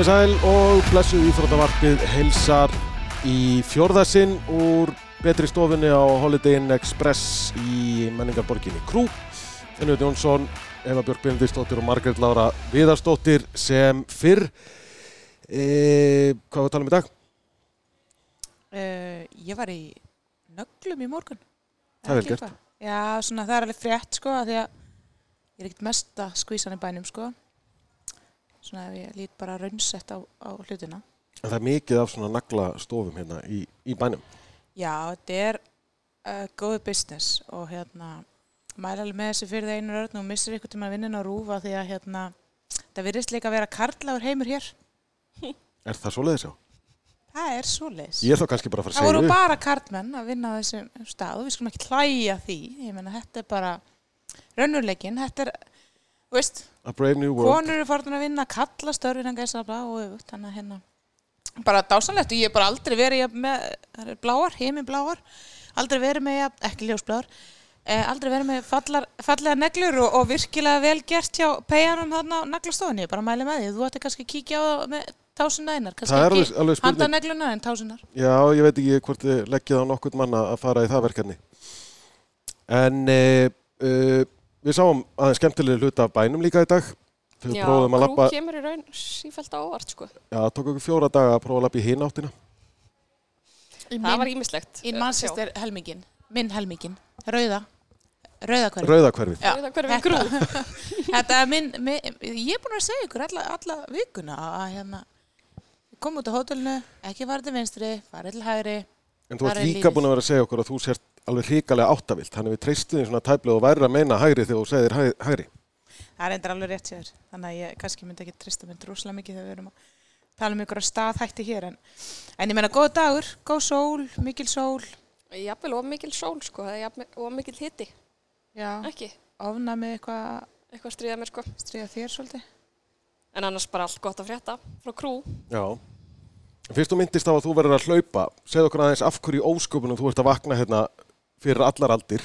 Komið sæl og blessuð íþróttavarpið heilsar í fjórðasinn úr betri stofunni á Holiday Inn Express í menningarborginni Krú. Finnur Jónsson, Eva Björk Benedistóttir og Margret Lára Viðarstóttir sem fyrr. E, hvað var að tala um í dag? Uh, ég var í nöglum í morgun. Það er vel gert. Já, svona það er alveg frétt sko, af því að ég er ekkert mest að skvísa hann í bænum sko. Svona ef ég lít bara raunsett á, á hlutina. Það er mikið af svona nagla stofum hérna í, í bænum. Já, þetta er uh, góð business og hérna mæla alveg með þessu fyrir það einu rörn og missir ykkur tíma að vinna á rúfa því að hérna það virðist líka að vera karlagur heimur hér. Er það svoleiðis já? Það er svoleiðis. Ég er þá kannski bara að fara Það að voru segja upp. bara karlmenn að vinna á þessum stað og við skulum ekki hlæja því. Ég meina, þetta er bara raunveruleikin. Þetta er, veist, konur eru farin að vinna, kalla störfin en gæsa blá og öfugt. Þannig að hérna, bara dásanlegt og ég hef bara aldrei verið með, er bláar, heiminn bláar, aldrei verið með, ekki ljósbláar, eh, aldrei verið með fallar, fallega neglur og, og virkilega vel gert hjá peijanum þarna á naglastofunni. Ég bara mæli með því, þú ætti kannski að kíkja á það með tásunar einar, kannski er ekki alveg handa neglunar en tásunar. Já, ég veit ekki hvort þið leggjið á nokkurt manna að fara í það verkefni. En e, e, við sáum aðeins skemmtilega hluta af bænum líka í dag. Þegar Já, krú lappa, kemur í raun sífælt á óvart sko. já, það tók okkur fjóra daga að prófa að lappa í hinn áttina. Það var ímislegt. Í Manchester helmingin, minn helmingin, rauða, rauðakverfi. Rauðakverfið. Já, Rauða hverfi grú. Þetta er minn, minn, ég er búin að segja ykkur alla, alla vikuna að hérna, kom út á hótelinu, ekki fara til vinstri, fara til hægri. En þú ert er líka lífið. búin að vera að segja okkur að þú sért alveg hrikalega áttavilt. Þannig við treystum því svona tæplega og væri að meina hægri þegar þú segir hæ- hægri. Það er endur alveg rétt sér, þannig að ég kannski myndi ekki trista mynd rosalega mikið þegar við erum að tala um ykkur að staðhætti hér. En, en ég meina, góð dagur, góð sól, mikil sól, Jafnvel of mikil sól sko, það er jafnvel of mikil hitti, já, ekki? ofnami eitthvað Eitthvað stríða mér sko. stríða þér svolítið. En annars bara allt gott að frétta frá krú. Já. Fyrst þú myndist á að þú verður að hlaupa, segð okkur aðeins af hverju ósköpunum þú ert að vakna hérna fyrir allar aldir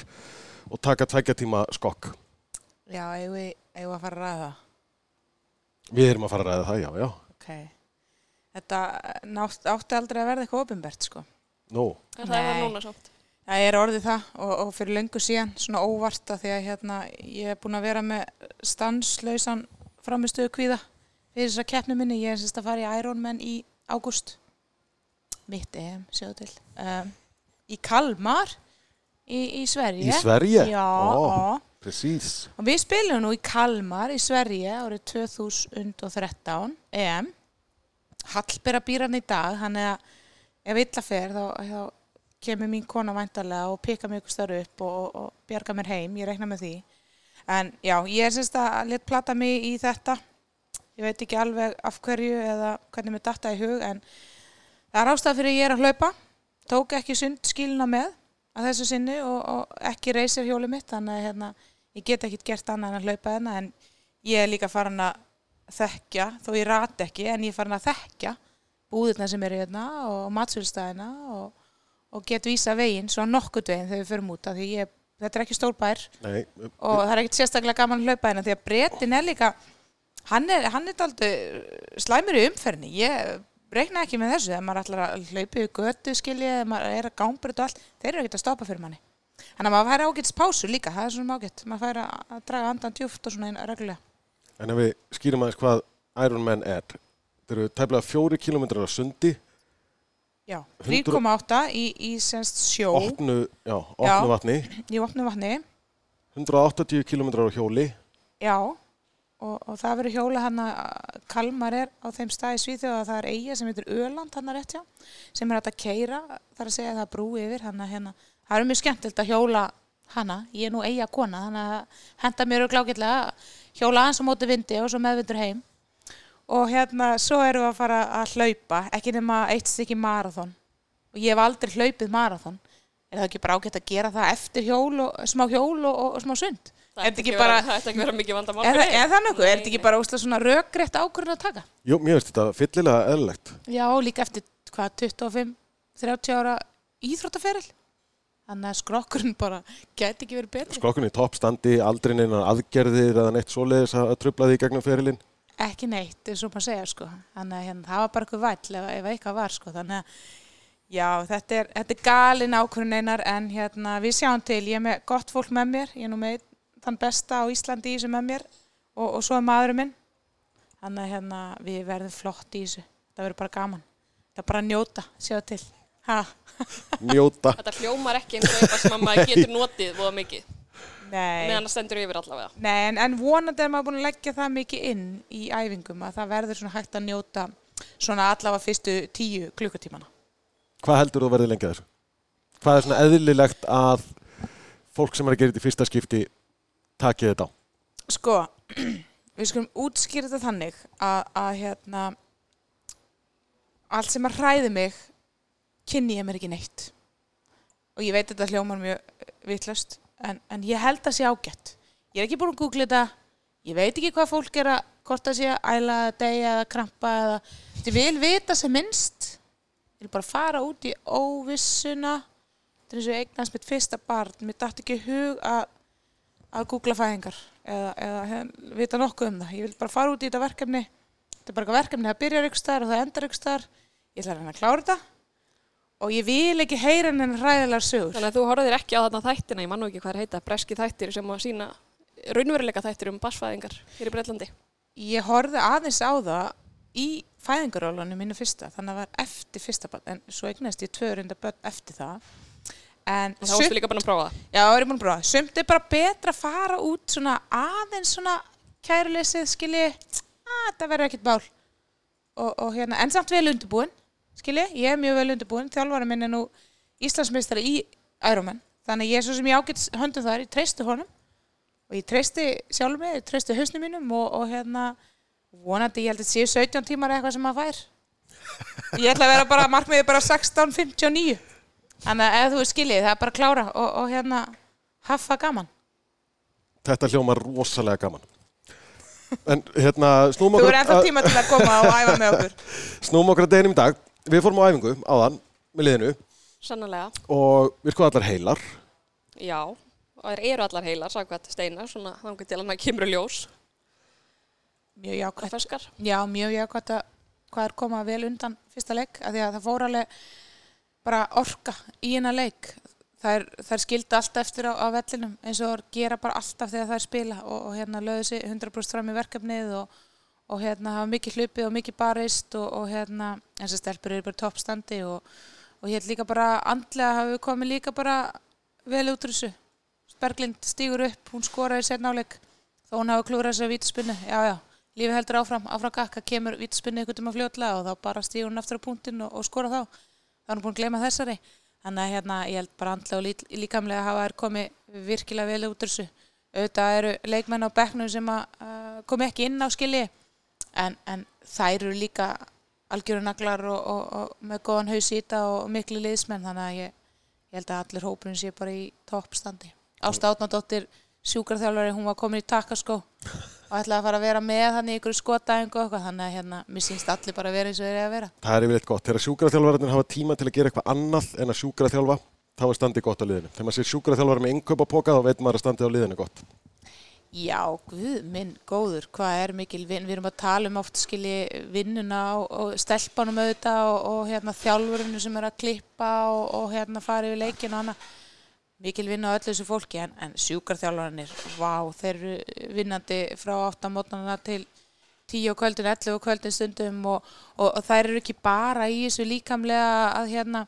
og taka tveggja tíma skokk. Já, eigum við, eigum við að fara að ræða það. Við erum að fara að ræða það, já, já. Ok. Þetta nátt, átti aldrei að verða eitthvað ofinbært, sko. Nú, En það er núna samt. Það er orðið það og, og fyrir löngu síðan svona óvart að því að hérna, ég er búin að vera með stanslausan framistöðu kvíða fyrir þessa keppni minni. Ég er sérst að fara í Ironman í ágúst. Mitt EM, sjáðu til. Um, í Kalmar í, í Sverige. í Sverige? Ó, já. Precis. Og við spilum nú í Kalmar í Sverige árið 2013 EM. Hallbera býr hann í dag, hann er að ef illa fer þá, þá kemur mín kona væntalega og pika mig ykkur starf upp og, og, og bjarga mér heim, ég reikna með því. En já, ég er semst að let plata mig í þetta. Ég veit ekki alveg af hverju eða hvernig mér datta í hug en það er ástæða fyrir ég er að hlaupa. Tók ekki sund skilina með að þessu sinni og, og ekki reysir hjóli mitt þannig að hérna, ég get ekkert gert annað en að hlaupa þarna en ég er líka farin að þekkja, þó ég rat ekki en ég er farin að þekkja búðirna sem eru hérna og matsölstæðina og, og get vísa veginn svo nokkurt veginn þegar við förum út því ég, þetta er ekki stór bær Nei, og það er ekkert sérstaklega gaman að hlaupa hérna því að breytin er líka hann er, hann er aldrei slæmur í umferðinni. Ég reikna ekki með þessu þegar maður ætlar að hlaupa í götu skilji eða maður er að gámbreyta og allt þeir eru ekkert að stoppa fyrir manni þannig að maður færi ágættis pásu líka, það er svona ágætt maður færi að draga andan djúft og svona einn reglulega en ef við skýrum aðeins hvað Ironman er. Þetta eru tæplega fjóri kilómetrar á sundi, já, 100 3,8 í, í semst sjó opnu, já, opnu Já. vatni, í opnu vatni 180 kilómetrar á hjóli. Já, og, og það verður hjóla hann að Kalmar er á þeim stað í Svíþjóð að það er eiga sem heitir Öland hann að rétt hjá, sem er hægt að keira, þar að segja að það brú yfir, hann að hérna, það er mjög skemmtilegt að hjóla hana, ég er nú eiga kona, þannig að henda mér glákillega að hjóla hans á móti vindi og svo meðvindur heim. Og hérna, svo erum við að fara að hlaupa, ekki nema eitt stykki marathon. Og ég hef aldrei hlaupið marathon. Er það ekki bara ágætt að gera það eftir hjól og, smá hjól og, og, og smá sund? Það Er ætti ekki ekki bara- vera- ekki vera mikið vandamál. Er, það- þig. er? Er þetta ekki bara úslega svona rökrétt ákvörðin að taka? Jú, mér finnst þetta fyllilega eðlilegt. Já, líka eftir hvað, 25-30 ára íþróttaferil. Þannig að skrokkurinn bara gæti ekki verið betri. Skrokkunni í toppstandi, aldrei neina aðgerðir eða neitt svoleiðis að að trubla því í gegnum ferilinn. ekki neitt, eins og maður segja sko. þannig að hérna, það var bara eitthvað væll ef, ef eitthvað var sko. þannig að já, þetta er, þetta er galin ákvörðun einar en hérna, við sjáum til, ég er með gott fólk með mér, ég er nú með þann besta á Íslandi í þessu með mér og, og svo er maðurinn minn þannig að hérna, við verðum flott í þessu það verður bara gaman, það er bara að njóta sjá til ha. Njóta. Þetta hljómar ekki eins og eitthvað sem að maður getur notið voða mikið. Nei. Meðan það stendur yfir allavega. Nei, en, en vonandi er maður búin að leggja það mikið inn í æfingum að það verður svona hægt að njóta svona allavega fyrstu tíu klukkutímana. Hvað heldur þú verði lengi að þessu? Hvað er svona eðlilegt að fólk sem er að gera þetta í fyrsta skipti takið þetta á? Sko, við skulum útskýra þetta þannig að, að hérna allt sem að hræði mig kynni ég mér ekki neitt. Og ég veit þetta hljómar mjög vitlust en, en ég held að sé ágætt. Ég er ekki búin að googla þetta. Ég veit ekki hvað fólk er að hvort það sé að æla, deyja eða krampa eða ég vil vita sem minnst. Ég vil bara fara út í óvissuna. Þetta er eins og eignast mitt fyrsta barn. Mér dætti ekki hug að að googla fæðingar eða, eða vita nokkuð um það. Ég vil bara fara út í þetta verkefni. Þetta er bara eitthvað verkefni það byrjar ykkur staðar og það endar ykkur staðar. Ég ætla að reyna að klára þetta. Og ég vil ekki heyra henni ræðilegar sögur. Þannig að þú horfðir ekki á þarna þættina, ég man nú ekki hvað er heita, breski þættir sem að sína raunveruleika þættir um basfæðingar hér í Breitlandi. ég horfði aðeins á það í fæðingarólunum mínu fyrsta þannig að það var eftir fyrsta en svo eignast ég tvö reynda börn eftir það en Og þá varstu líka bara að prófa það. Já, það er búin að prófa. Sumt er bara betra að fara út svona aðeins svona kæruleysið, skilji, að þetta verður ekkert bál. Og, og hérna, en samt vel undirbúin, skilji, ég er mjög vel undirbúin. Þjálfari minn er nú Íslandsmeistari í Ironman. Þannig ég er svo sem ég ágætt höndum þar, ég treysti honum. Og ég treysti sjálfur mig, ég treysti hausnum mínum og, og hérna, vonandi, ég held að þetta séu 17 tímar eitthvað sem maður fær. Ég ætla að vera bara, markmiði bara 16.59. Þannig að ef þú er skiljið, það er bara að klára og, og hérna haffa gaman. Þetta hljómar rosalega gaman. En hérna, snúm Þú okkur, er ennþá tíma til að koma og æfa með okkur. snúm okkur að deginum í dag. Við fórum á æfingu áðan með liðinu Sannlega. og við sko allar heilar. Já, og það eru allar heilar, sagkvæmt steina, svona þannig til að maður kemur ljós Mjög jákvæmt. Já, mjög jákvæmt að hvað er koma vel undan fyrsta leik. Af því að það fór alveg bara orka í hennar leik. Það er, skilda alltaf eftir á, á vellinum eins og gera bara alltaf þegar það er spila og, og hérna löðu sig 100% fram í verkefnið og, og hérna hafa mikið hlupið og mikið barist og, og hérna eins og stelpur eru bara toppstandi og, hérna líka bara andlega hafa við komið líka bara vel út úr þessu. Berglind stígur upp, hún skoraði sér náleik þó hún hafa klúrað sér vítaspinnu, já já lífið heldur áfram, áfram gakka, kemur vítaspinnu ykkur um að fljótlega og þá bara stígur hún aftur á punktinn og skora þá þá er búin að glema þessari. Þannig að hérna, ég held bara andlega og lí, líkamlega hafa þær komið virkilega vel út þessu. Auðvitað eru leikmenn á bekknum sem að uh, komi ekki inn á skilji. En, en þær eru líka algjörunaglar og, og, og með góðan haus í þetta og miklu liðsmenn. Þannig að ég, ég held að allir hópurinn sé bara í toppstandi. Ásta Átnadóttir sjúkarþjálfari, hún var komin í takaskó og ætlaði að fara að vera með hann í ykkur skotæðingu og eitthvað, þannig að hérna, mér sínst allir bara að vera eins og þeir eru að vera. Það er yfirleitt gott. Þegar sjúkraþjálfararnir hafa tíma til að gera eitthvað annað en að sjúkraþjálfa, þá er standið gott á liðinu. Þegar maður sér sjúkraþjálfara með innkaupapoka, þá veit maður að standið á liðinu gott. Já, guð minn, góður, hvað er mikil vinn, við erum að tala um oft skilji vinnuna og, og stelpanum auðvitað og, og hérna þjálfurinu sem er að klippa og, og hérna fara yfir leikin og annað mikil vinna á öllu þessu fólki en, en sjúkarþjálfaranir, vá, þeir eru vinnandi frá 8 mótnana til 10 og kvöldin, 11 og kvöldin stundum og, og, og þær eru ekki bara í þessu líkamlega að hérna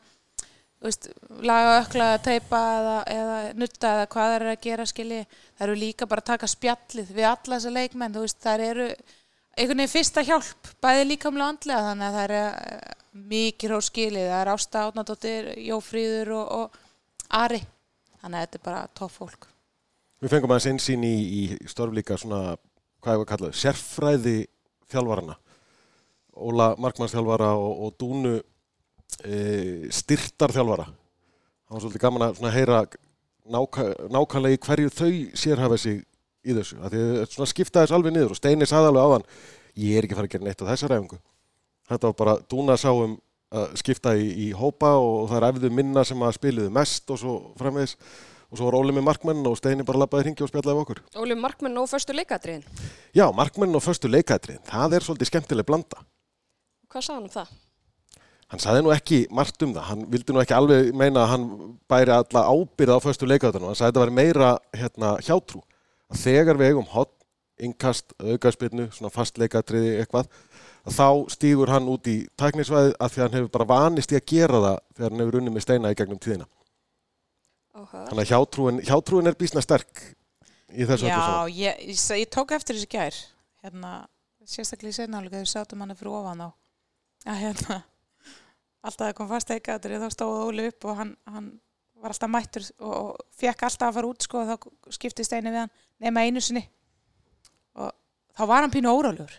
veist, laga ökla, teipa eða, eða nutta eða hvað þær eru að gera skilji, þær eru líka bara að taka spjallið við alla þessa leikmenn, þú veist, þær eru einhvern veginn fyrsta hjálp, bæði líkamlega andlega, þannig að það er uh, mikið hró skilið, það er Ásta Átnadóttir, Jófríður og, og Ari, þannig að þetta er bara topp fólk. Við fengum aðeins einsýn í, í störflíka svona, hvað ég var að kalla, þau, sérfræði þjálfarana. Óla Markmannsþjálfara og, og Dúnu e, styrtarþjálfara. Það var svolítið gaman að heyra nákvæmlega í hverju þau sérhafa sig í þessu. Að svona skipta þess alveg niður og Steini sagði alveg áðan, ég er ekki fara að gera neitt á þessa ræfingu. Þetta var bara, Dúna sá um að skipta í, í hópa og það er efðu minna sem að spiliðu mest og svo framvegis og svo var Óli með markmenn og Steini bara labbaði hringi og spjallaði okkur. Óli Markmann og förstu leikadriðin. Já, markmenn og förstu leikætriðin, það er svolítið skemmtileg blanda. Hvað sagði hann um það? Hann saði nú ekki margt um það, hann vildi nú ekki alveg meina að hann bæri alla ábyrða á förstu leikætrinu, hann sagði að þetta var meira hérna, hjátrú. Þegar við eigum hot, innkast, augaspilnu, svona fast leikætriði eitthvað, að þá stígur hann út í tæknisvæði að því að hann hefur bara vanist í að gera það þegar hann hefur unnið með steina í gegnum tíðina. Áhuga. Þannig að hjátrúin, hjátrúin er bísna sterk í þessu öllu Já, saman. ég, ég, ég tók eftir þessu gær hérna, sérstaklega í setnáleika þegar sátum hann fyrir ofan á að hérna alltaf að kom fast eikaður þá stóð Óli upp og hann, hann var alltaf mættur og, og fekk alltaf að fara út sko og þá skiptist einu við hann nema einu sinni og þá var hann pínu óráljur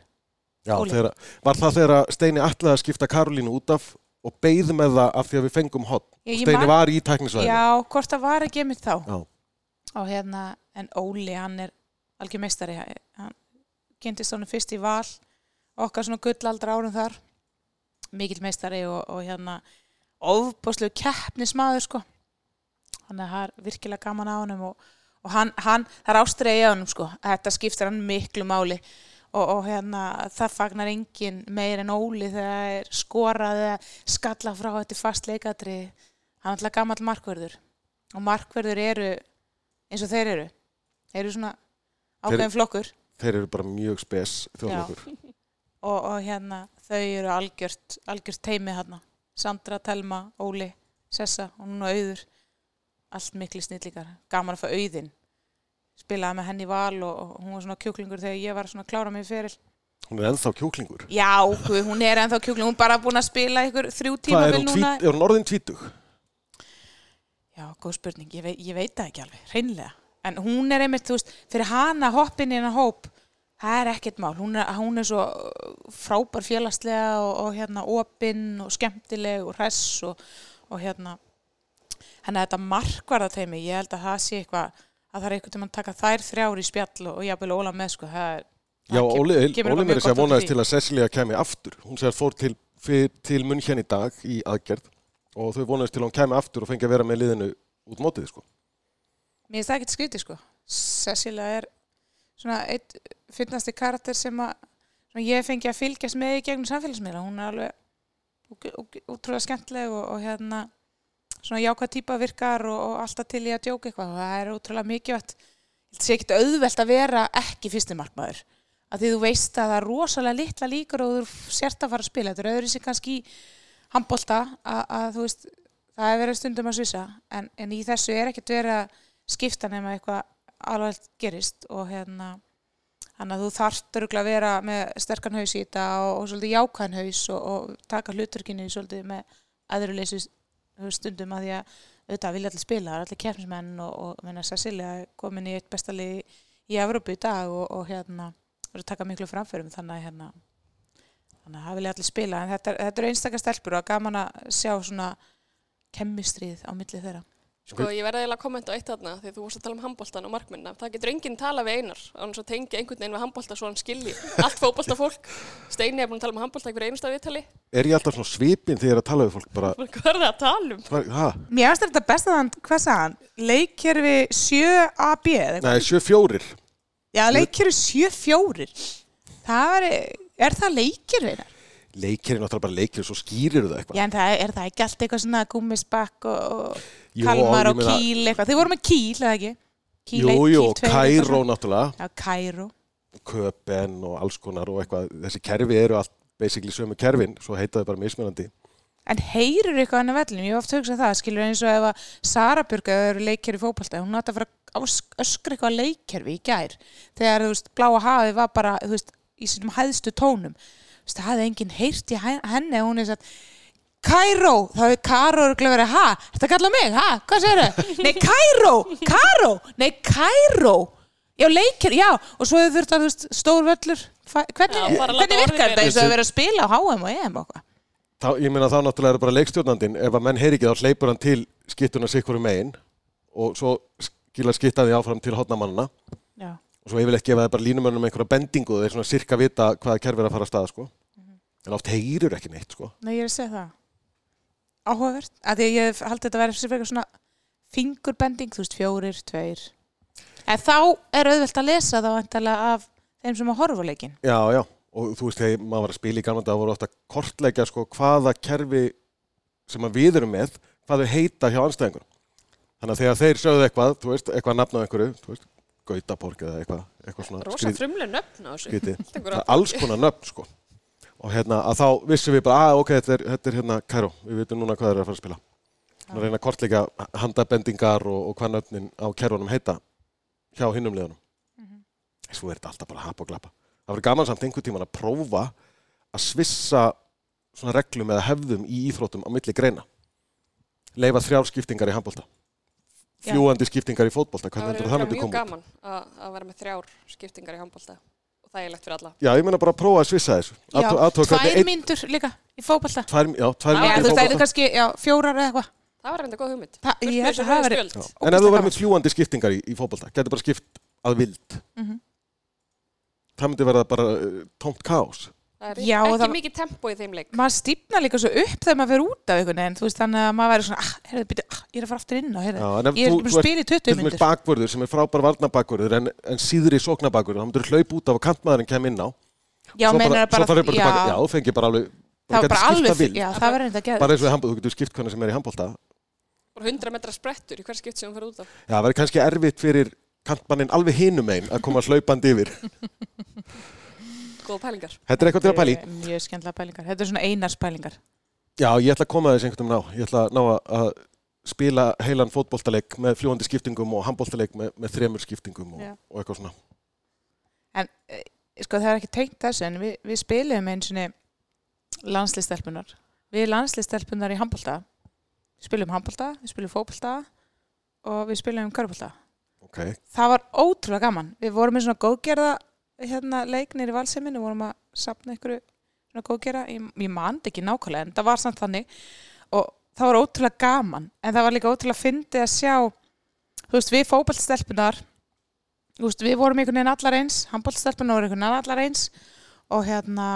Já, þegar, var það þegar Steini ætlaði að skipta Karolínu út af og beigð með það af því að við fengum hot. Ég- Steini man- var í tæknisvæðinu. Já, hvort það var ekki einmitt þá. Já. og hérna, en Óli hann er algjör meistari. Hann kynntist honum fyrst í val okkar svona gullaldra árum þar. Mikill meistari og, og hérna ofbóðslegu keppnismadur sko. Hann er virkilega gaman á honum og, og hann, hann, það er ástreið í honum sko. Þetta skiptir hann miklu máli og, og hérna það fagnar engin meir en Óli þegar það er skorað eða skalla frá þetta fast leikatri hann er alltaf gamall markverður og markverður eru eins og þeir eru. Þeir eru svona ákveðin flokkur. Þeir eru bara mjög spes þjóðlokkur. og, og hérna þau eru algjört, algjört teimi hérna Sandra, Telma, Óli, Sessa og núna Auður. Allt miklu snillíkar, gaman að fá Auðin spilaði með henni í val og, hún var svona kjúklingur þegar ég var svona að klára mig fyrir Hún er ennþá kjúklingur. já, hún er ennþá kjúkling hún er bara búin að spila ykkur þrjú tíma er hún, núna er hún orðin tvítug? Já, góð spurning, ég, vei, ég veit það ekki alveg, hreinlega. En hún er einmitt, þú veist, fyrir hana hoppin í hennar hóp, það er ekkert mál. Hún er, hún er svo uh, frábær félagslega og, og hérna opinn og skemmtileg og hress og, og hérna, henni þetta markvarðateimi, ég held að það sé eitthvað, að það er eitthvað til að taka þær þrjár í spjall og, jafnvel Óla með, sko, er, Já, Óli, mjög þess að vonaðist til að Cecilia kemi aftur. Hún segir fór til, til munn hérna í dag í aðgerð og þau vonaðist til að hún kemi aftur og fengi að vera með liðinu út mótið, sko. Mér finnst það ekkert skrítið sko. Cecilia er svona eitt finnasti karakter sem að svona ég fengi að fylgjast með í gegnum samfélagsmiðla. Hún er alveg útrúlega skemmtileg og, og hérna svona jákvæð típa virkar og, og alltaf til í að djóka eitthvað og það er útrúlega mikilvægt. Það sé ekkert auðvelt að vera ekki fyrsti markmaður. Að því þú veist að það er rosalega litla líkur og þú sért að fara að spila. Þetta er öðru sér kannski í handbolta að, að þú veist það er verið stundum að svissa en, en í þessu er ekkert verið að skipta nema eitthvað alveg gerist og hérna þannig að þú þarft örgulega að vera með sterkan haus í þetta og, og svolítið jákvæðan haus og, og taka hluturkinni svolítið með aðruleysu stundum að að auðvitað vilja allir spila, allir kefnismenn og, og Cecilia komin í eitt bestalið í Evrópu í dag og, og hérna verður taka miklu framförum þannig að hérna þannig að það vilja allir spila. En þetta, þetta eru einstakar stelpur og gaman að sjá svona kemistrið á milli þeirra Sko, ég verði eiginlega að kommenta á eitt þarna því þú vorst að tala um handbóltan og markmennina. Það getur enginn tala við einar á hann svo tengja einhvern veginn við handbólta svo hann skilji. Allt fótbolta fólk. Steini er búin að tala um handbólta fyrir einasta viðtali. Er ég alltaf svona svipin þegar ég er að tala við fólk bara, Hvað er það að tala um? Mér finnst þetta best að hann, hvað sagði hann? Leikkerfi 7AB eða eitthvað? Nei, sjö fjórir. Já, leikkerfi 74 Það er, er það leikkerfi? Leikir er náttúrulega bara leikir og svo skýrir það eitthvað. Já, en það, er það ekki allt eitthvað svona gúmisbakk og, og kalmar og kíl eitthvað Þið voru með kíl, eða ekki? Kíl Jú, einn, jú, kíl og tveir, eitthvað Kæró náttúrulega, Já, Kæró Köpen og alls konar og eitthvað. Þessi kerfi eru allt basically sömu kerfin, svo heita þau bara mismunandi. En heyrir eitthvað hann að vellum? Ég hef oft hugsað það, skilur eins og ef að Sara Björg eða eru leikkerfi fótbolta, hún átti að fara öskra eitthvað leikkerfi í gær þegar, þú veist, bláa hafið var bara, þú veist, í sínum hæðstu tónum. Þú það hafði enginn heyrt í henni og hún er satt, Kæró, þá hefur Káró örugglega verið, ha, þetta kalla mig, ha, hvað segir þau? Nei, Kæró, Káró, nei, Kæró, já, leikir, já, og svo hefur þurft að, þú veist, stór völlur, hvernig, Já, hvernig virkar þetta vera. eins og að vera að spila á HM og EM og eitthvað? Þá, ég meina þá náttúrulega er bara leikstjórnandinn, ef að menn heyri ekki þá hleypur hann til skittuna sikkurum megin og svo skila skittaði áfram til hotnamannana Já. og svo yfirleitt gefa það bara línumönnum einhverja bendingu og þeir svona sirka vita hvaða kerfi er að fara að staða sko. En oft heyrir ekki neitt sko. Nei, ég er að segja það. Áhugavert. Að því að ég hef haldið þetta að vera fyrir eitthvað svona fingurbending, þú veist, fjórir, tveir. En þá er auðvelt að lesa þá vantarlega af þeim sem að horfa á leikinn. Já, já, og þú veist, þegar maður var að spila í gamla dag voru ofta að kortleggja sko hvaða kerfi sem að við erum með, hvað þau heita hjá anstæðingur. Þannig að þegar þeir sögðu eitthvað, þú veist, eitthvað nafn á einhverju, þú veist, Gautaborg eða eitthvað, eitthvað svona Rosa skrýt- frumleg nöfn á þessu. skrítið. Það alls konar nöfn, sko. Og hérna, að þá vissum við bara, að ok, þetta er, þetta er hérna Kæró, við veitum núna hvað þeir eru að fara að spila. Það reyna að kortleggja handabendingar og, og hvað nöfnin á kerfunum heita hjá hinnum liðunum. Svo er þetta alltaf bara hap og glappa. Það verður gaman samt einhvern tíman að prófa að svissa svona reglum eða hefðum í íþróttum á milli greina. Leifa þrjár skiptingar í handbólta. Já. Fljúandi skiptingar í fótbolta. Það Hvernig verður heldur það örugglega myndi mjög koma út? gaman að, að vera með þrjár skiptingar í handbólta það er legt fyrir alla. Já, ég meina bara að prófa að svissa þessu. Já, tvær mínútur líka í fótballta. Tvær, já, tvær þú í veist, það er kannski já, fjórar eða eitthvað. Það var reynda góð hugmynd. Það- ég held þessu að það spjöld. En ef þú verður með fljúandi skiptingar í, í fótbolta, getur bara skipt að vild. Mhm. Það myndi verða bara uh, tómt kaos. Það er Já, og ekki það- mikið tempo í þeim leik. maður stýpna líka svo upp þegar maður fer út af einhvern veginn, þú veist, þannig að maður væri svona, ah, heyrðu, byrju, ah, ég er að fara aftur inn á, heyrðu, Já, ég er þú- búin þú að spila í 20 Til dæmis myndir. bakvörður sem er frábær varnabakvörður en, en síðri sóknabakvörður, þá myndir hlaup út af að kantmaðurinn kem inn á. Já, svo meinar bara, svo bara já. Já, þú fengið bara alveg, það var bara alveg, já, það verður þetta að Bara gera. eins og í handbólta, þú getur skipt hvernig sem er í handbólta. Bara 100 metra sprettur í hver skipt sem hún fer út af. Já, það verður kannski erfitt fyrir kantmannin alveg hinum einn að koma hlaupandi yfir. Góða pælingar. Þetta er eitthvað til að pæli. Mjög skemmtilega pælingar, þetta er svona einars pælingar. Já, ég ætla að koma að þessu einhvern veginn á. Ég ætla að ná að- spila heilan fótboltaleik með fljúandi skiptingum og handboltaleik með, með þremur skiptingum og, og eitthvað svona. En eh, sko það er ekki tengt þessu en við, við spilum eins og landslistelpunar. Við landslistelpunar í handbolta. Við spilum handbolta, við spilum fótbolta og við spilum körbólta. Ok, Það var ótrúlega gaman. Við vorum með svona góðgerða hérna, leiknir í valseiminu, við vorum að sapna ykkur svona góðgerða. Ég, ég mandi ekki nákvæmlega en það var samt þannig og það var ótrúlega gaman en það var líka ótrúlega fyndið að sjá þú veist, við fótboltastelpunar þú veist, við vorum einhvern veginn allar eins handboltastelpunar voru einhvern veginn allar eins og hérna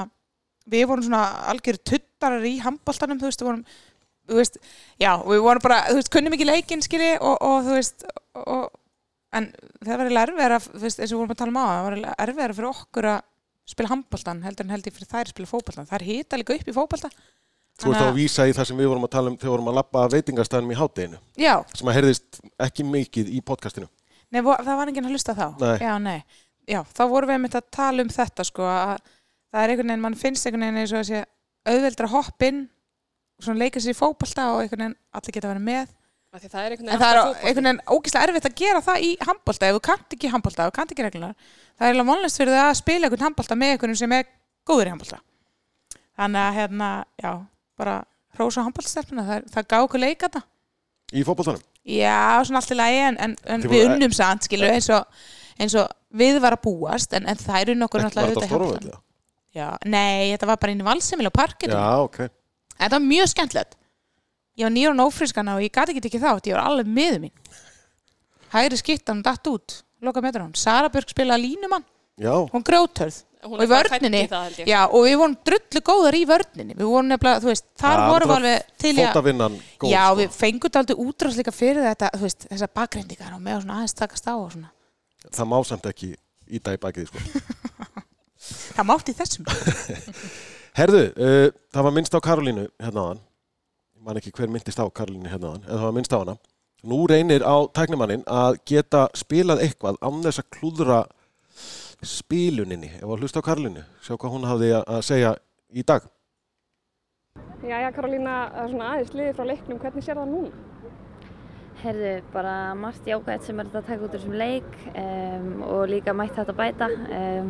við vorum svona algjör tuttarar í handboltanum þú veist, við vorum þú veist, já, við vorum bara, þú veist, kunnum ekki leikinn skilji og, og þú veist og, en það var þú veist, eins og við vorum að tala um á það var eiginlega erfiðara fyrir okkur að spila handboltan heldur en heldur fyrir þær að spila fótboltan það er hita líka upp í fótbolta þú ert þá að vísa í það sem við vorum að tala um þegar við vorum að lappa veitingastæðinum í hátteginu já, sem að heyrðist ekki mikið í podcastinu. Nei, vo- það var enginn að hlusta þá. Nei. Já, nei. Já, þá vorum við einmitt að tala um þetta, sko, að það er einhvern veginn, mann finnst einhvern veginn eins og að sé auðveldra hopp inn, svona leika sér í fótbolta og einhvern veginn allir geta verið með. Því það er einhvern En veginn það er ógislega erfitt að gera það í handbolta, ef þú kannt ekki handbolta, ef þú kannt ekki reglunar. Það er eiginlega vonlist fyrir það að spila einhvern handbolta með einhvern sem er góður í handbolta. Þannig að, hérna, já, bara hrósa handboltastelpuna, það, er- það gá okkur leika þetta. Í fótboltanum? Já, svona allt í lagi en, en, en við unnum samt, skilur, eins og, eins og við var að búast, en, en það eru nokkur Var náttúrulega auðvitað. Já, nei, þetta var bara inn í Valsemil á parkinu. Já, ok. Var. Ég var nýra nófrískana og ég gati ekki tekið þátt, ég var alveg miður mín. Hægri skittan datt út, loka metra hún. Sara Björk spilaði línumann, Já, hún grjótörð. Hún og í ég. já, og við vorum drullu góðar í vörninni. Við vorum nefnilega, þú veist, þar Já, vorum við alveg til að... góð. Já, sko. við fengum aldrei útrás líka fyrir þetta, þú veist, þessar bakgrindingar og með svona aðeins takast á og svona. Það má samt ekki íta í bakið, sko. Það mátti þessum. Herðu, uh, það var minnst á Karolínu hérna áðan. Man ekki hver myndist á Karolínu hérna en það var minnst á hana. Nú reynir á tæknimannin að geta spilað eitthvað án þess að klúðra spiluninni. Ef að hlusta á Karolínu, sjá hvað hún hafði að að segja í dag. Jæja, Karolína, það er svona aðeins liðið frá leiknum. Hvernig sér það núna? Herðu, bara margt jákvæmt sem er þetta að taka út úr þessum leik um, og líka mætt þetta bæta. Um,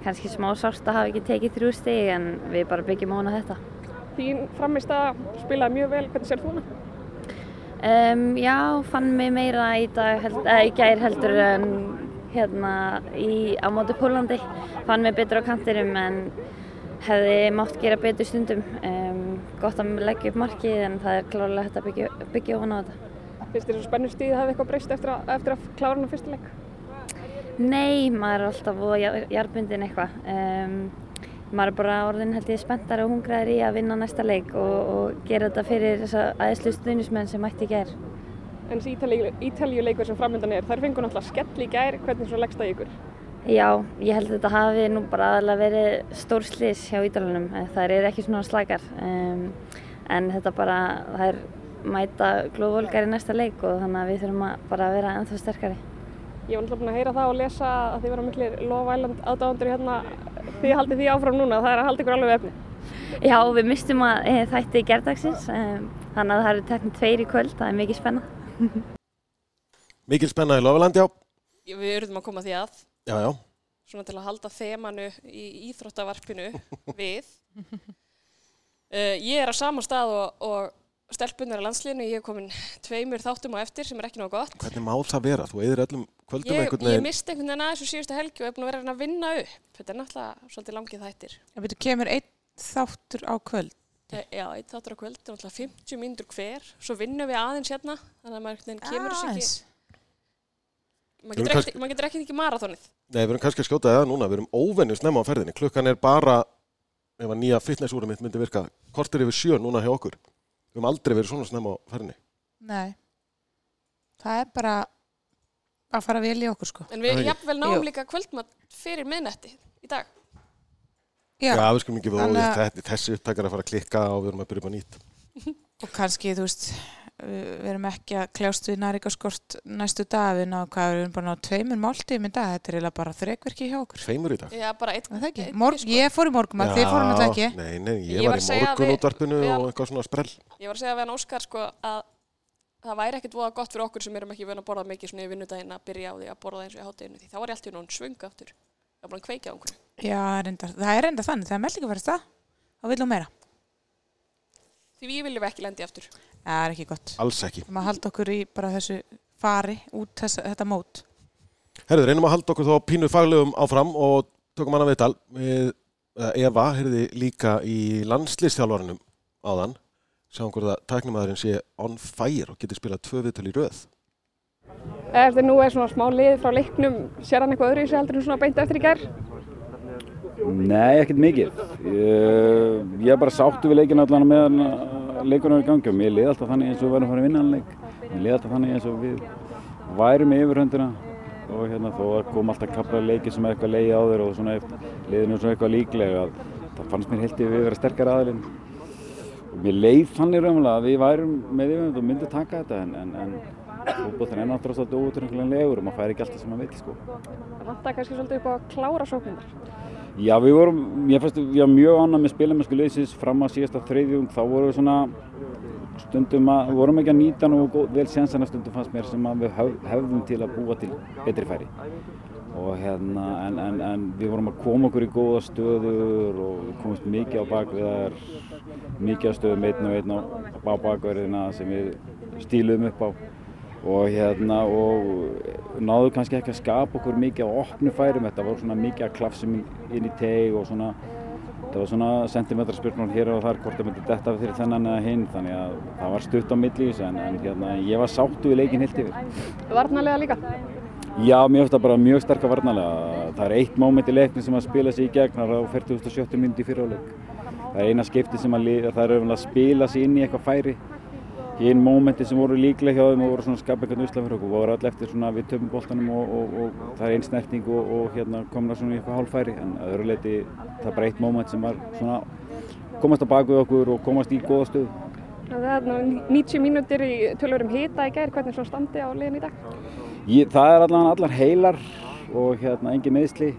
Kanski smá sárt að hafa ekki tekið þrjú stig en við bara byggjum á hana þetta. Þín framist að spilaði mjög vel. Hvernig sér þú hana? Um, já, fann mig meira í, dag, eða, í gær heldur en hérna í, á móti Pólandi. Fann mig betur á kantinum en hefði mátt gera betur stundum. Um, gott að leggja upp markið en það er klárlega hægt að byggja, byggja á hana á þetta. Finnst þér svo spennur stíð hafi eitthvað breyst eftir að, eftir að klára hana fyrsta leik? Nei, maður er alltaf voða jarðbundin eitthvað. Um, maður er bara orðin held ég spenntar og hungraður í að vinna næsta leik og, og gera þetta fyrir þessa aðeinslu stuðnismenn sem mætti í gær. en þessi Ítalíu, Ítalíu leikur sem framöndan er, þær fengur náttúrulega skell í gær, hvernig svona leggst það ykkur? Já, ég held að þetta hafi nú bara aðalega verið stór slís hjá Ídalunum. Það er ekki svona slakar. Um, en þetta bara, er mæta glóðvolgar í næsta leik og þannig að við þurfum að bara vera ennþá sterkari. Ég var náttúrulega búin að heyra það og lesa að þið vera miklir Love Island aðdáðandur hérna, þið haldið því áfram núna, það er að halda ykkur alveg efni. Já, við mistum að e, þætti gerðdagsins, um, þannig að það eru teknið tveir í kvöld, það er mikið spenna. Mikil spenna í Lofaland, já. Við erum að koma því að, Já, já. svona til að halda þemanu í íþróttavarpinu við. Uh, ég er á sama stað og, og stelpunar í landsliðinu, ég hef komin tveimur þáttum á eftir sem er ekki nóg gott. Hvernig má það vera? Þú eðir öllum kvöldum Ég, einhvern ég veginn. misti einhvern veginn aðeins úr síðustu helgi og er búin að vera að reyna að vinna upp. Þetta er náttúrulega svolítið langið þættir. Það betur kemur einn þáttur á kvöld. Þe- Já, eitt þáttur á kvöld, það er náttúrulega 50 mínútur hver. Svo vinnum við aðeins hérna, þannig að maður einhvern veginn kemur þessu ekki. Maður getur, kannski- ekki, marathonið. Nei, við erum kannski að skjóta það núna. Við erum óvenju snemma á ferðinni. Klukkan er bara, ef að nýja fitnessúrum mitt myndi virka, kortir yfir sjö núna hjá okkur. Við höfum aldrei verið svona snemma á ferðinni. Nei. Það er bara að fara vel í okkur sko. En við jafnvel náum líka kvöldmatt fyrir miðnetti í dag. Já, Já, við skulum ekki vera að- ólíkt. Þessi upptækar að fara að klikka og við erum að byrja upp á nýtt. og kannski, þú veist, við erum ekki að kljást við næringaskort næstu dag, við náðum hvað, við erum bara náðu tveimur máltíðum í dag, þetta er eiginlega bara þrekverki hjá okkur. Tveimur í dag. Já, bara eitt. Er Það ekki? eitt Morg, sko. ég fór í morgum að þið fórum náttúrulega ekki. Nei, nei, ég, Ég var var í við- morgunútvarpinu við- og eitthvað svona sprell. Ég var að segja við hann Óskar sko að það væri ekkert voða gott fyrir okkur sem erum ekki vöna að borða mikið svona í vinnudaginn að byrja á því að borða eins og í hátteginu því þá var ég alltaf nú svöngu aftur. Það var bara að kveikja á einhverju. Já, er enda, það er enda þannig, það er meldi ekki að vera það, þá viljum meira. Því við viljum ekki lendi aftur. Það er ekki gott. Alls ekki. Að halda okkur í bara þessu fari út þessa, þetta mót. Herðu, reynum að halda okkur þá pínu faglegum áfram og tökum hana viðtal. Við, eða Eva heyrði líka í landslistjálfarinum áðan. Sjáum hvort að tæknumæðurinn sé on fire og getur spilað tvö viðtal í röð. Eftir nú er svona smá lið frá leiknum, sér hann eitthvað öðru í sig heldur en svona beint eftir í gerð? Nei, ekkert mikið. Ég, ég bara sáttu við leikinu allan meðan leikunum er í gangi og mér liði alltaf þannig eins og við værum að fara að vinna leik. Mér liði alltaf þannig eins og við værum í yfirhöndina og hérna þó að kom alltaf kapla leiki sem eitthvað leiði á þér og svona liðinu svona eitthvað líklega að það fannst mér heilt yfir við vera sterkar aðilinn. Og mér leið þannig raunverulega að við værum með yfirhönd og myndum taka þetta en, en, en fótboltan er náttúrulega svolítið ótrúinlegur og maður fær ekki alltaf sem maður vil sko. Það vantar kannski svolítið upp á að klára sóknindar. Já, við vorum, ég fannst við varum mjög annað með spilamennsku liðsins fram að síðasta þriðjung, þá vorum við svona stundum að, vorum ekki að nýta góð, vel sénsana stundum fannst mér sem að við hef, hefðum til að búa til betri færi og hérna, en, en, en við vorum að koma okkur í góða stöður og við komumst mikið á bakviðar, mikið á stöðum einn og einn á, á bakverðina sem við stíluðum upp á og hérna og náðu kannski ekki að skapa okkur mikið á opnu færum, þetta voru svona mikið að klafsum inn í teg og svona það var svona sentimetrarspurnur hér og þar hvort það myndi detta fyrir þennan eða hinn þannig að það var stutt á milli í en, en hérna, ég var sáttu við leikin heilt yfir. Varnalega líka. Já, mér finnst það bara mjög sterk að varnalega. Það er eitt móment í leikni sem að spila sig í gegn það er á 40.70 minnti í fyrirháleik. Það er eina skipti sem að, að spila sig inn í eitthvað færi hinn mómenti sem voru líklega hjá þeim og voru svona að skapa eitthvað usla fyrir okkur voru allir eftir svona við töfum boltanum og, og, og það er einn snerting og, og hérna komna svona í eitthvað hálfæri en að öðru leiti það er bara eitt móment sem var svona komast á baku okkur og komast í góða stöðu. Það er þarna 90 mínútur í tölvurum hita í gær, hvernig svona standi á liðin í dag? Ég, það er allan allar heilar og hérna engin meðsli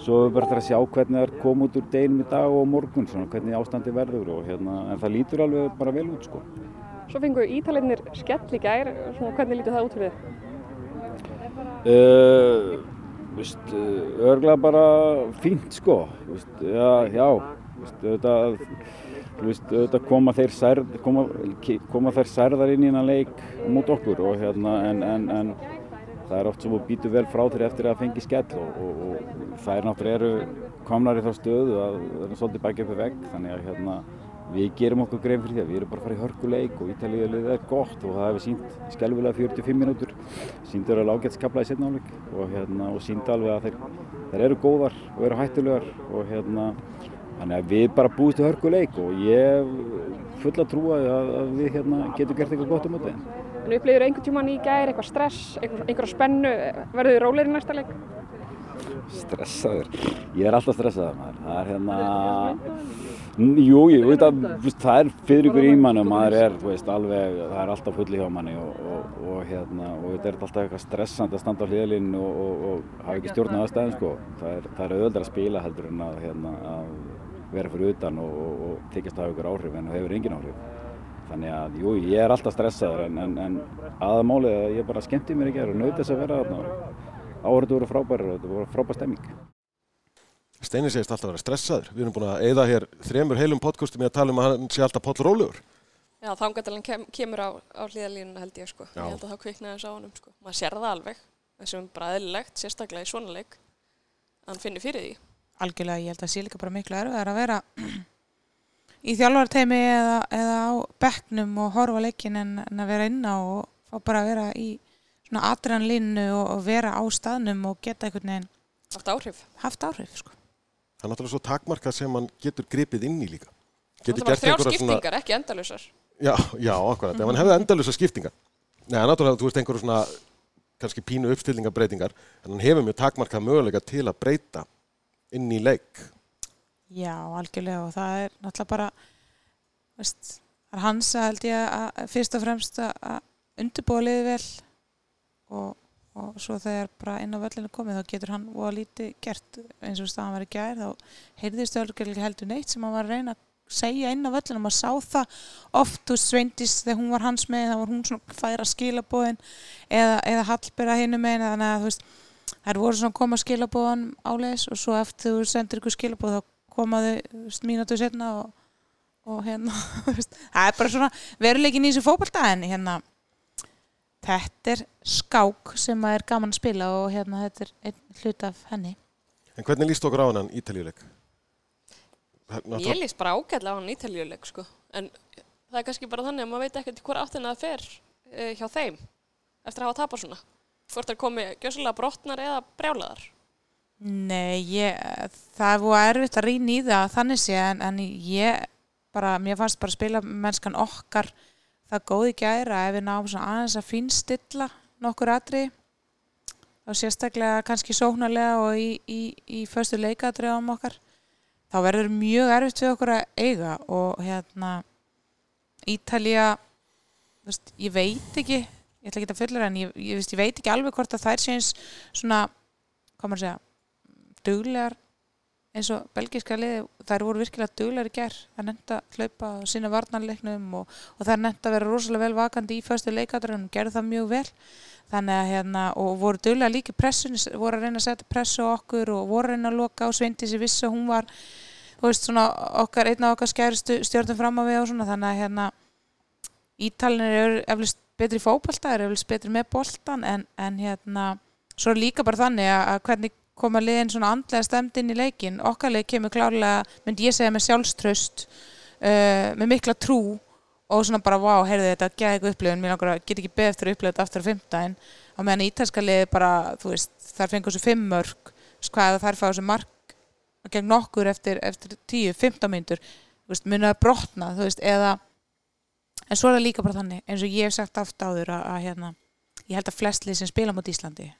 svo við bara þarf að sjá hvernig það er koma út úr deginum í dag og morgun svona hvernig ástandi verður og hérna en það lítur alveg bara vel út sko. Svo fengu ítalinnir skell í gær, hvernig lítur það út fyrir þið? Uh, Vist, örglega bara fínt sko, vist, já, já, vist, auðvitað, vist, auðvitað koma, þeir særð, koma, koma þeir særðar inn í hennar leik mot okkur og hérna en, en, en það er oft sem þú býtur vel frá þeir eftir að fengi skell og, og, og það er náttúrulega eru komnar í þá stöðu að það er svolítið bækja upp í vegg. Þannig að hérna við gerum okkur grein fyrir því að við erum bara að fara í hörkuleik og Ítalíulegð er gott og það hefur sínt skelvilega 45 mínútur síndur alveg ágætskapla í setna áleik og, hérna, og síndi alveg að þeir, þeir eru góðar og eru hættulegar og, hérna, Þannig að við bara búist til hörkuleik og ég fulla trúa að, að við hérna, getum gert eitthvað gott um mótið. En upplýður einhvern tíman í gær, eitthvað stress, einhver, einhverja spennu, verður þið rólegir í næsta leik? Stressaður. Ég er alltaf stressaður maður. Það jú, ég veit að veist, það er fyrir ykkur í mann og maður er, veist, alveg, það er alltaf fulli hjá manni og, og, og hérna, og þetta er alltaf eitthvað stressand að standa á hliðalinn og, og hafa ekki stjórn á aðstæðin, sko. Það er, það er auðvöldar að spila heldur en að, hérna, að vera fyrir utan og tekjast af ykkur áhrif en það hefur engin áhrif. Þannig að, jú, ég er alltaf stressaður en, en, en aðmálið að ég bara skemmti mér ekki og naut þess að vera þarna. Áhörðu voru frábæri og þetta voru frábær stemming. Steini segist alltaf að vera stressaður. Við erum búin að eigða hér þremur heilum podcastum í að tala um að hann sé alltaf Páll Rólegur. Já, þá gæti hann kem, kemur á, á hlýðalínuna held ég sko. Já. Ég held að það kviknaði þess á honum sko. Maður sér það alveg, þessum bara eðlilegt, sérstaklega í svona leik. Hann finnir fyrir því. algjörlega, ég held að sé líka bara miklu erfiðar að vera í þjálfarteimi eða, eða á bekknum og horfa leikin en, en að vera inná og fá bara að vera í svona atræðanlínu og, og vera á staðnum og geta einhvern veginn Haft áhrif. haft áhrif sko. Það er náttúrulega svo takmarkað sem hann getur gripið inn í líka. Það var þrjár skiptingar, ekki endalusar. Já, já, akkurat. Ef hann hefði endalusa skiptingar. Nei, náttúrulega, þú veist einhverju svona kannski pínu uppstillingabreytingar en hann hefur mjög takmarkað möguleika til að breyta inn í leik. Já, algjörlega og það er náttúrulega bara veist, það er hans að held ég að, að fyrst og fremst að- að undirbúa liðið vel og, og svo þegar bara inn á völlinu komið þá getur hann og lítið gert eins og staðan var í gær. Þá heyrðist ekki heldur neitt sem hann var að reyna að segja inn á völlinu maður sá það oft, þú veist, Sveindís þegar hún var hans með, þá var hún svona að færa skilabóðin eða, eða Hallbera hinu með þannig að þú veist þær voru svona að koma skilabóðan áleiðis og svo eftir þú sendir ykkur skilabóð þá komaðu mínútu setna og, og hérna það er bara svona veruleikin í þessu fótbolta en hérna þetta er skák sem að er gaman að spila og hérna þetta er einn hlut af henni En hvernig líst okkur á hann ítaljuleik? Ég líst bara ágætlega á hann ítaljuleik sko. En það er kannski bara þannig að maður veit ekkert í hver áttina það fer uh, hjá þeim eftir að hafa tapað svona. Hvort það komi gjössalega brotnar eða brjálaðar. Nei, ég, það er búið erfitt að rýna í það þannig sé en, en ég bara, mér fannst bara spila mennskan okkar það góði gæra ef við náum svona aðeins að finnstilla nokkur atri og sérstaklega kannski sóknarlega og í, í, í föstu leikatriðum okkar þá verður mjög erfitt við okkur að eiga og hérna Ítalía þú veist, ég veit ekki ég ætla ekki að fullera en ég, ég, veist, ég veit ekki alveg hvort að þær sé eins svona, hvað maður að segja duglegar eins og belgíska liði, þær voru virkilega duglegar í gerð að nefnda hlaupa sína varnarleiknum og, og þær nefnda að vera rosalega vel vakandi í föstu leikadrönum, gerðu það mjög vel. Þannig að hérna, og voru duglega líka í pressunni, voru að reyna að setja pressu á okkur og voru að reyna að loka á Sveindi sem vissi að hún var, þú veist, svona okkar, einn af okkar skærustu stjórnum fram á við og svona, þannig að hérna Ítalinir eru eflust betri í fótbolta, eru eflust betri með boltan en, en hérna, svo líka bara þannig að hvernig koma liðin svona andlega stemd inn í leikin okkar leik kemur klárlega, myndi ég segja með sjálfströst uh, með mikla trú og svona bara vá, heyrðu þetta geði eitthvað upplifun, mér langar að get ekki beð eftir að þetta aftur á fimmtæðin á meðan ítalska liði bara, þú veist, þær fengur þessu fimm mörg, hvað þær fá þessu mark gegn nokkur eftir, eftir 10-15 myndur, þú veist, munið að brotna, þú veist, eða en svo er það líka bara þannig, eins og ég hef sagt aft áður að, að hérna, ég held að flest lið sem spila mot Íslandi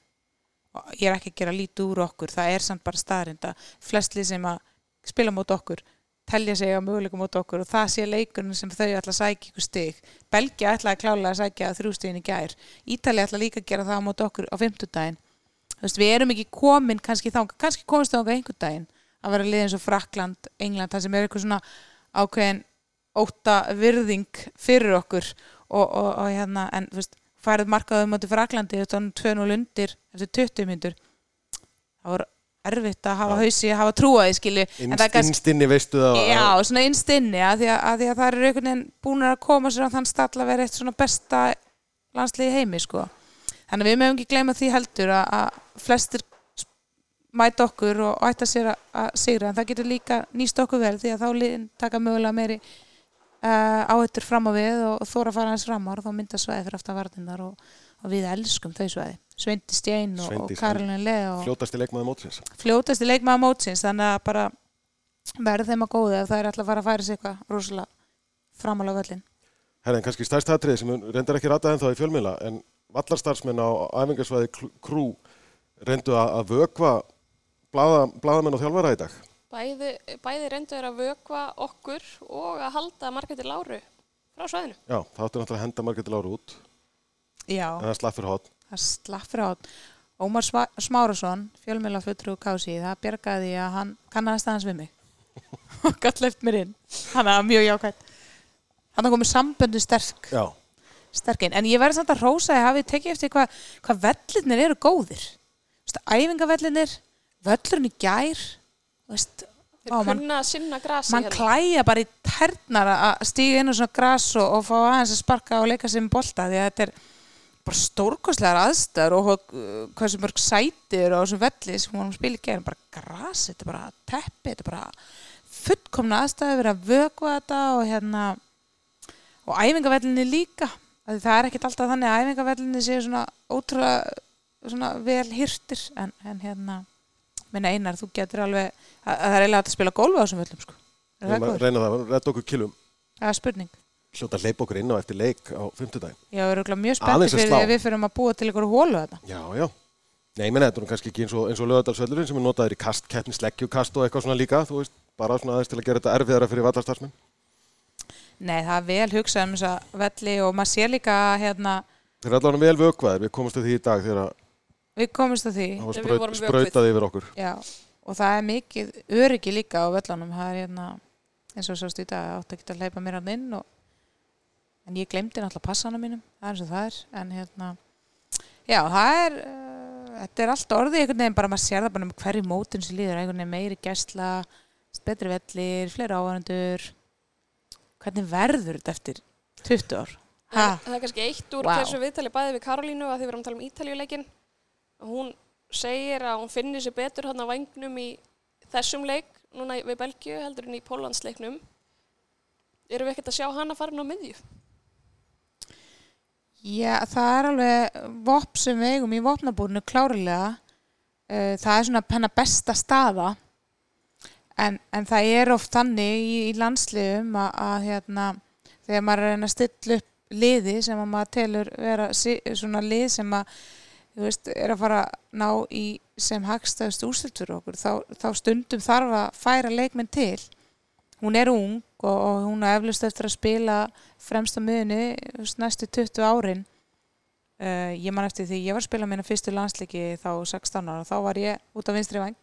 ég er ekki að gera lítið úr okkur það er samt bara staðrind að flest lið sem að spila mot okkur telja sig á möguleikum mot okkur og það sé leikurinn sem þau ætla að sækja ykkur stig. Belgia ætla að klála að sækja þrjústigin í gær. Ítali ætla líka að gera það mot okkur á veist, við erum ekki komin kannski þá, kannski komist þá einhvern daginn að vera lið eins og Frakland, England það sem er eitthvað svona ákveðin óta virðing fyrir okkur og, og, og hérna, en þú veist færið markaðum átti Fraklandi þetta var 2-0 undir eftir 20 myndur það var erfitt að hafa hausi að hafa trúaði skilju. Innstinni veistu það Já, svona innstinni að því að, að, því að það eru einhvern veginn búin að koma sér á þann stall að vera eitt svona besta landslið í heimi sko. Þannig að við meðum ekki gleyma því heldur að, að flestir mæta okkur og ætta sér að, að sigra en það getur líka nýst okkur vel því að þá liðin taka mögulega meiri uh, áhættur fram á við og, og þóra að fara hans fram á og þá mynda svæði fyrir aftan varnindar og, og við elskum þau svæði Sveindi Stein og, og Karolin Le fljótasti leikmaður mótsins. fljótasti leikmaður mótsins þannig að bara verð þeim að góði ef það er alltaf að fara að færa sig eitthvað rosalega framála völlin. Herðin, kannski stærst atriði sem reyndar ekki ratað ennþá í fjölmiðla en vallarstarfsmenn á æfingarsvæði krú reyndu að, að vökva blaða, blaðamenn og þjálfara í dag. Bæði, bæði reyndu þeir að vökva okkur og að halda Margréti Láru frá svæðinu. Já, það átti náttúrulega að henda Margréti Láru út Já, en það slapp fyrir hot. það slapp fyrir át. Ómar Smárasson, fjölmjöla fulltrú kási, það bjargaði því að hann kannast aðeins við mig og gætt left mér inn. Hann er mjög jákvæmt. Hann er komið samböndu sterk, Já, sterkinn. En ég verði samt að rósa að hafi tekið eftir hvað hva vellirnir eru góðir. Þú veist, æfingavellinir, völlurinn í gær, veist, Þeir kunna að sinna grasi mann klæja bara í ternar að stíga inn á svona gras og, og fá aðeins að sparka og leika með bolta því að þetta er bara stórkostlegar aðstæður og uh, hversu mörg sætir og þessum velli sem hún spila í gerðin bara gras, þetta er bara teppi þetta er bara fullkomna aðstæður verið að vökva þetta og hérna og æfingavellinni líka. Það er ekkert alltaf þannig að æfingavellinni séu svona ótrúlega svona vel hýrtir en, en hérna minna einar, þú getur alveg að, að það er eiginlega að spila golfa á þessum völlum sko. Er það Reyna, góður? reyna það, redda okkur kilum. Það er spurning. Hljóta að leipa okkur inn á eftir leik á fimmtudaginn. Ég er örugglega mjög spenntið að fyrir að við fyrir að búa til ykkur hólu þetta. Já, já. Nei, menn, þetta er kannski ekki eins og, og lögadalsvellurinn sem er notaður í kast, keppni, sleggjukast og eitthvað svona líka, þú veist, bara svona aðeins til að gera þetta erfiðara fyrir vallarstarfsmenn. Nei, það er vel hugsað um þessa velli og maður sér líka hérna, Þeir eru allavega vel vökvaðir, við komumst að því í dag þegar að við komumst að því það var Við spraut, sprautað yfir okkur. já, og það er mikið öryggi líka á völlunum. Það er hérna, eins og sást í dag, ég átti ekki að hleypa mér hann inn og, en ég glemdi náttúrulega passana mínum, það er eins og það er. En hérna, já, það er, uh, þetta er allt orðið einhvern veginn, bara maður sér það bara um hverju mótin sem líður, einhvern veginn meiri gæsla, betri vellir, fleiri áhærendur. Hvernig verður þetta eftir 20 ár? Ha? Það, það er kannski eitt úr Vá. þessu viðtali bæði við Karolínu að því við erum að tala um Ítaljuleikin. Hún segir að hún finnir sér betur hann að vangnum í þessum leik, núna við Belgíu heldur en í Póllandsleiknum. Erum við ekkert að sjá hana farin á miðju? Já, það er alveg vopn sem við eigum í vopnabúrinu klárlega. Eh, Það er svona hennar besta staða en, en það er oft þannig í, í landsliðum að, að hérna, þegar maður er að að stilla upp liði sem að maður telur vera svona lið sem að veist, er að fara að ná í sem hagstæðust fyrir okkur þá, þá stundum þarf að færa leikminn til. Hún er ung og, og hún er eflust eftir að spila fremst á miðunni þú veist, næstu 20 árin. Uh, ég man eftir því ég var að spila mína fyrstu landsleiki þá 16 ára og þá var ég út af vinstri vang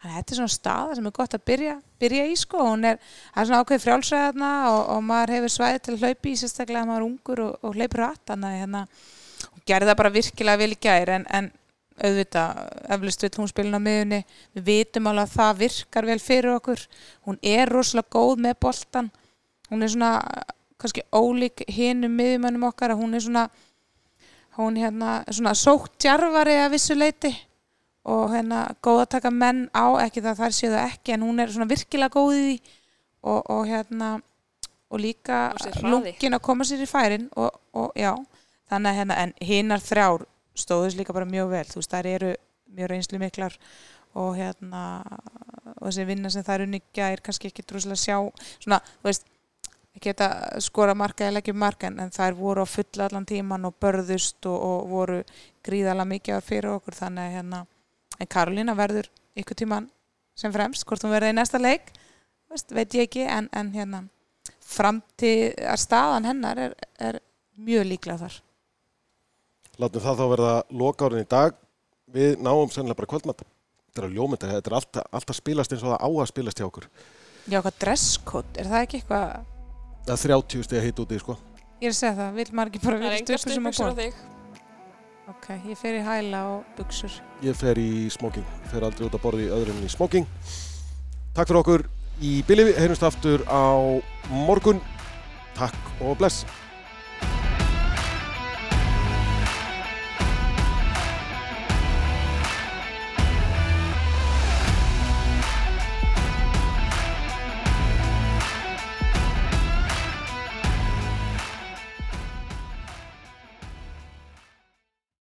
þannig að þetta er svona staða sem er gott að byrja, byrja í sko. Hún er, er svona ákveð frjálsræðarna og, og maður hefur svæði til að hlaupi í sérstaklega að maður er ungur og, og hleypur rætt þannig að hérna, gerði það bara virkilega vel í gær en, en auðvitað, eflust vill hún spilin á miðunni við vitum alveg að það virkar vel fyrir okkur. Hún er rosalega góð með boltan hún er svona kannski ólík hinum miðjumönnum okkar að hún er svona hún hérna svona sótt djarfari að vissu leiti og hérna góð að taka menn á ekki það þær séu það ekki en hún er svona virkilega góð í því. Og, og hérna og líka lungin að koma sér í færin og, og já, þannig að hérna en hinnar þrjár stóðus líka bara mjög vel. Þú veist, þær eru mjög reynslu miklar og hérna og þessi vinna sem þær unni gær kannski ekki droslega sjá svona, þú veist ekki þetta skora marka eða upp marka en þær voru á fulla allan tíman og börðust og, og voru gríðalega mikið að fyrir okkur. Þannig að hérna en Karolína verður ykkur tíman sem fremst, hvort hún verður í næsta leik veist, veit ég ekki en, en hérna framtíð að staðan hennar er, er mjög líklega þar Látum það þá verða lokárin í dag. Við náum sennilega bara kvöldmatt. Þetta er að ljómynda, þetta er alltaf, alltaf spilast eins og það á að spilast hjá okkur. Já, hvað dresscode, er það ekki eitthvað Það er 30 steg hitt úti, sko. ég er að segja það, vil maður ekki bara Það er vera í engar stupursum á stuðbuxur á borð þig. ok, ég fer í hæla og buksur Ég fer í smoking, fer aldrei út að borði í öðrum í smoking. Takk fyrir okkur í Billy, heyrjumst aftur á morgun. Takk og bless.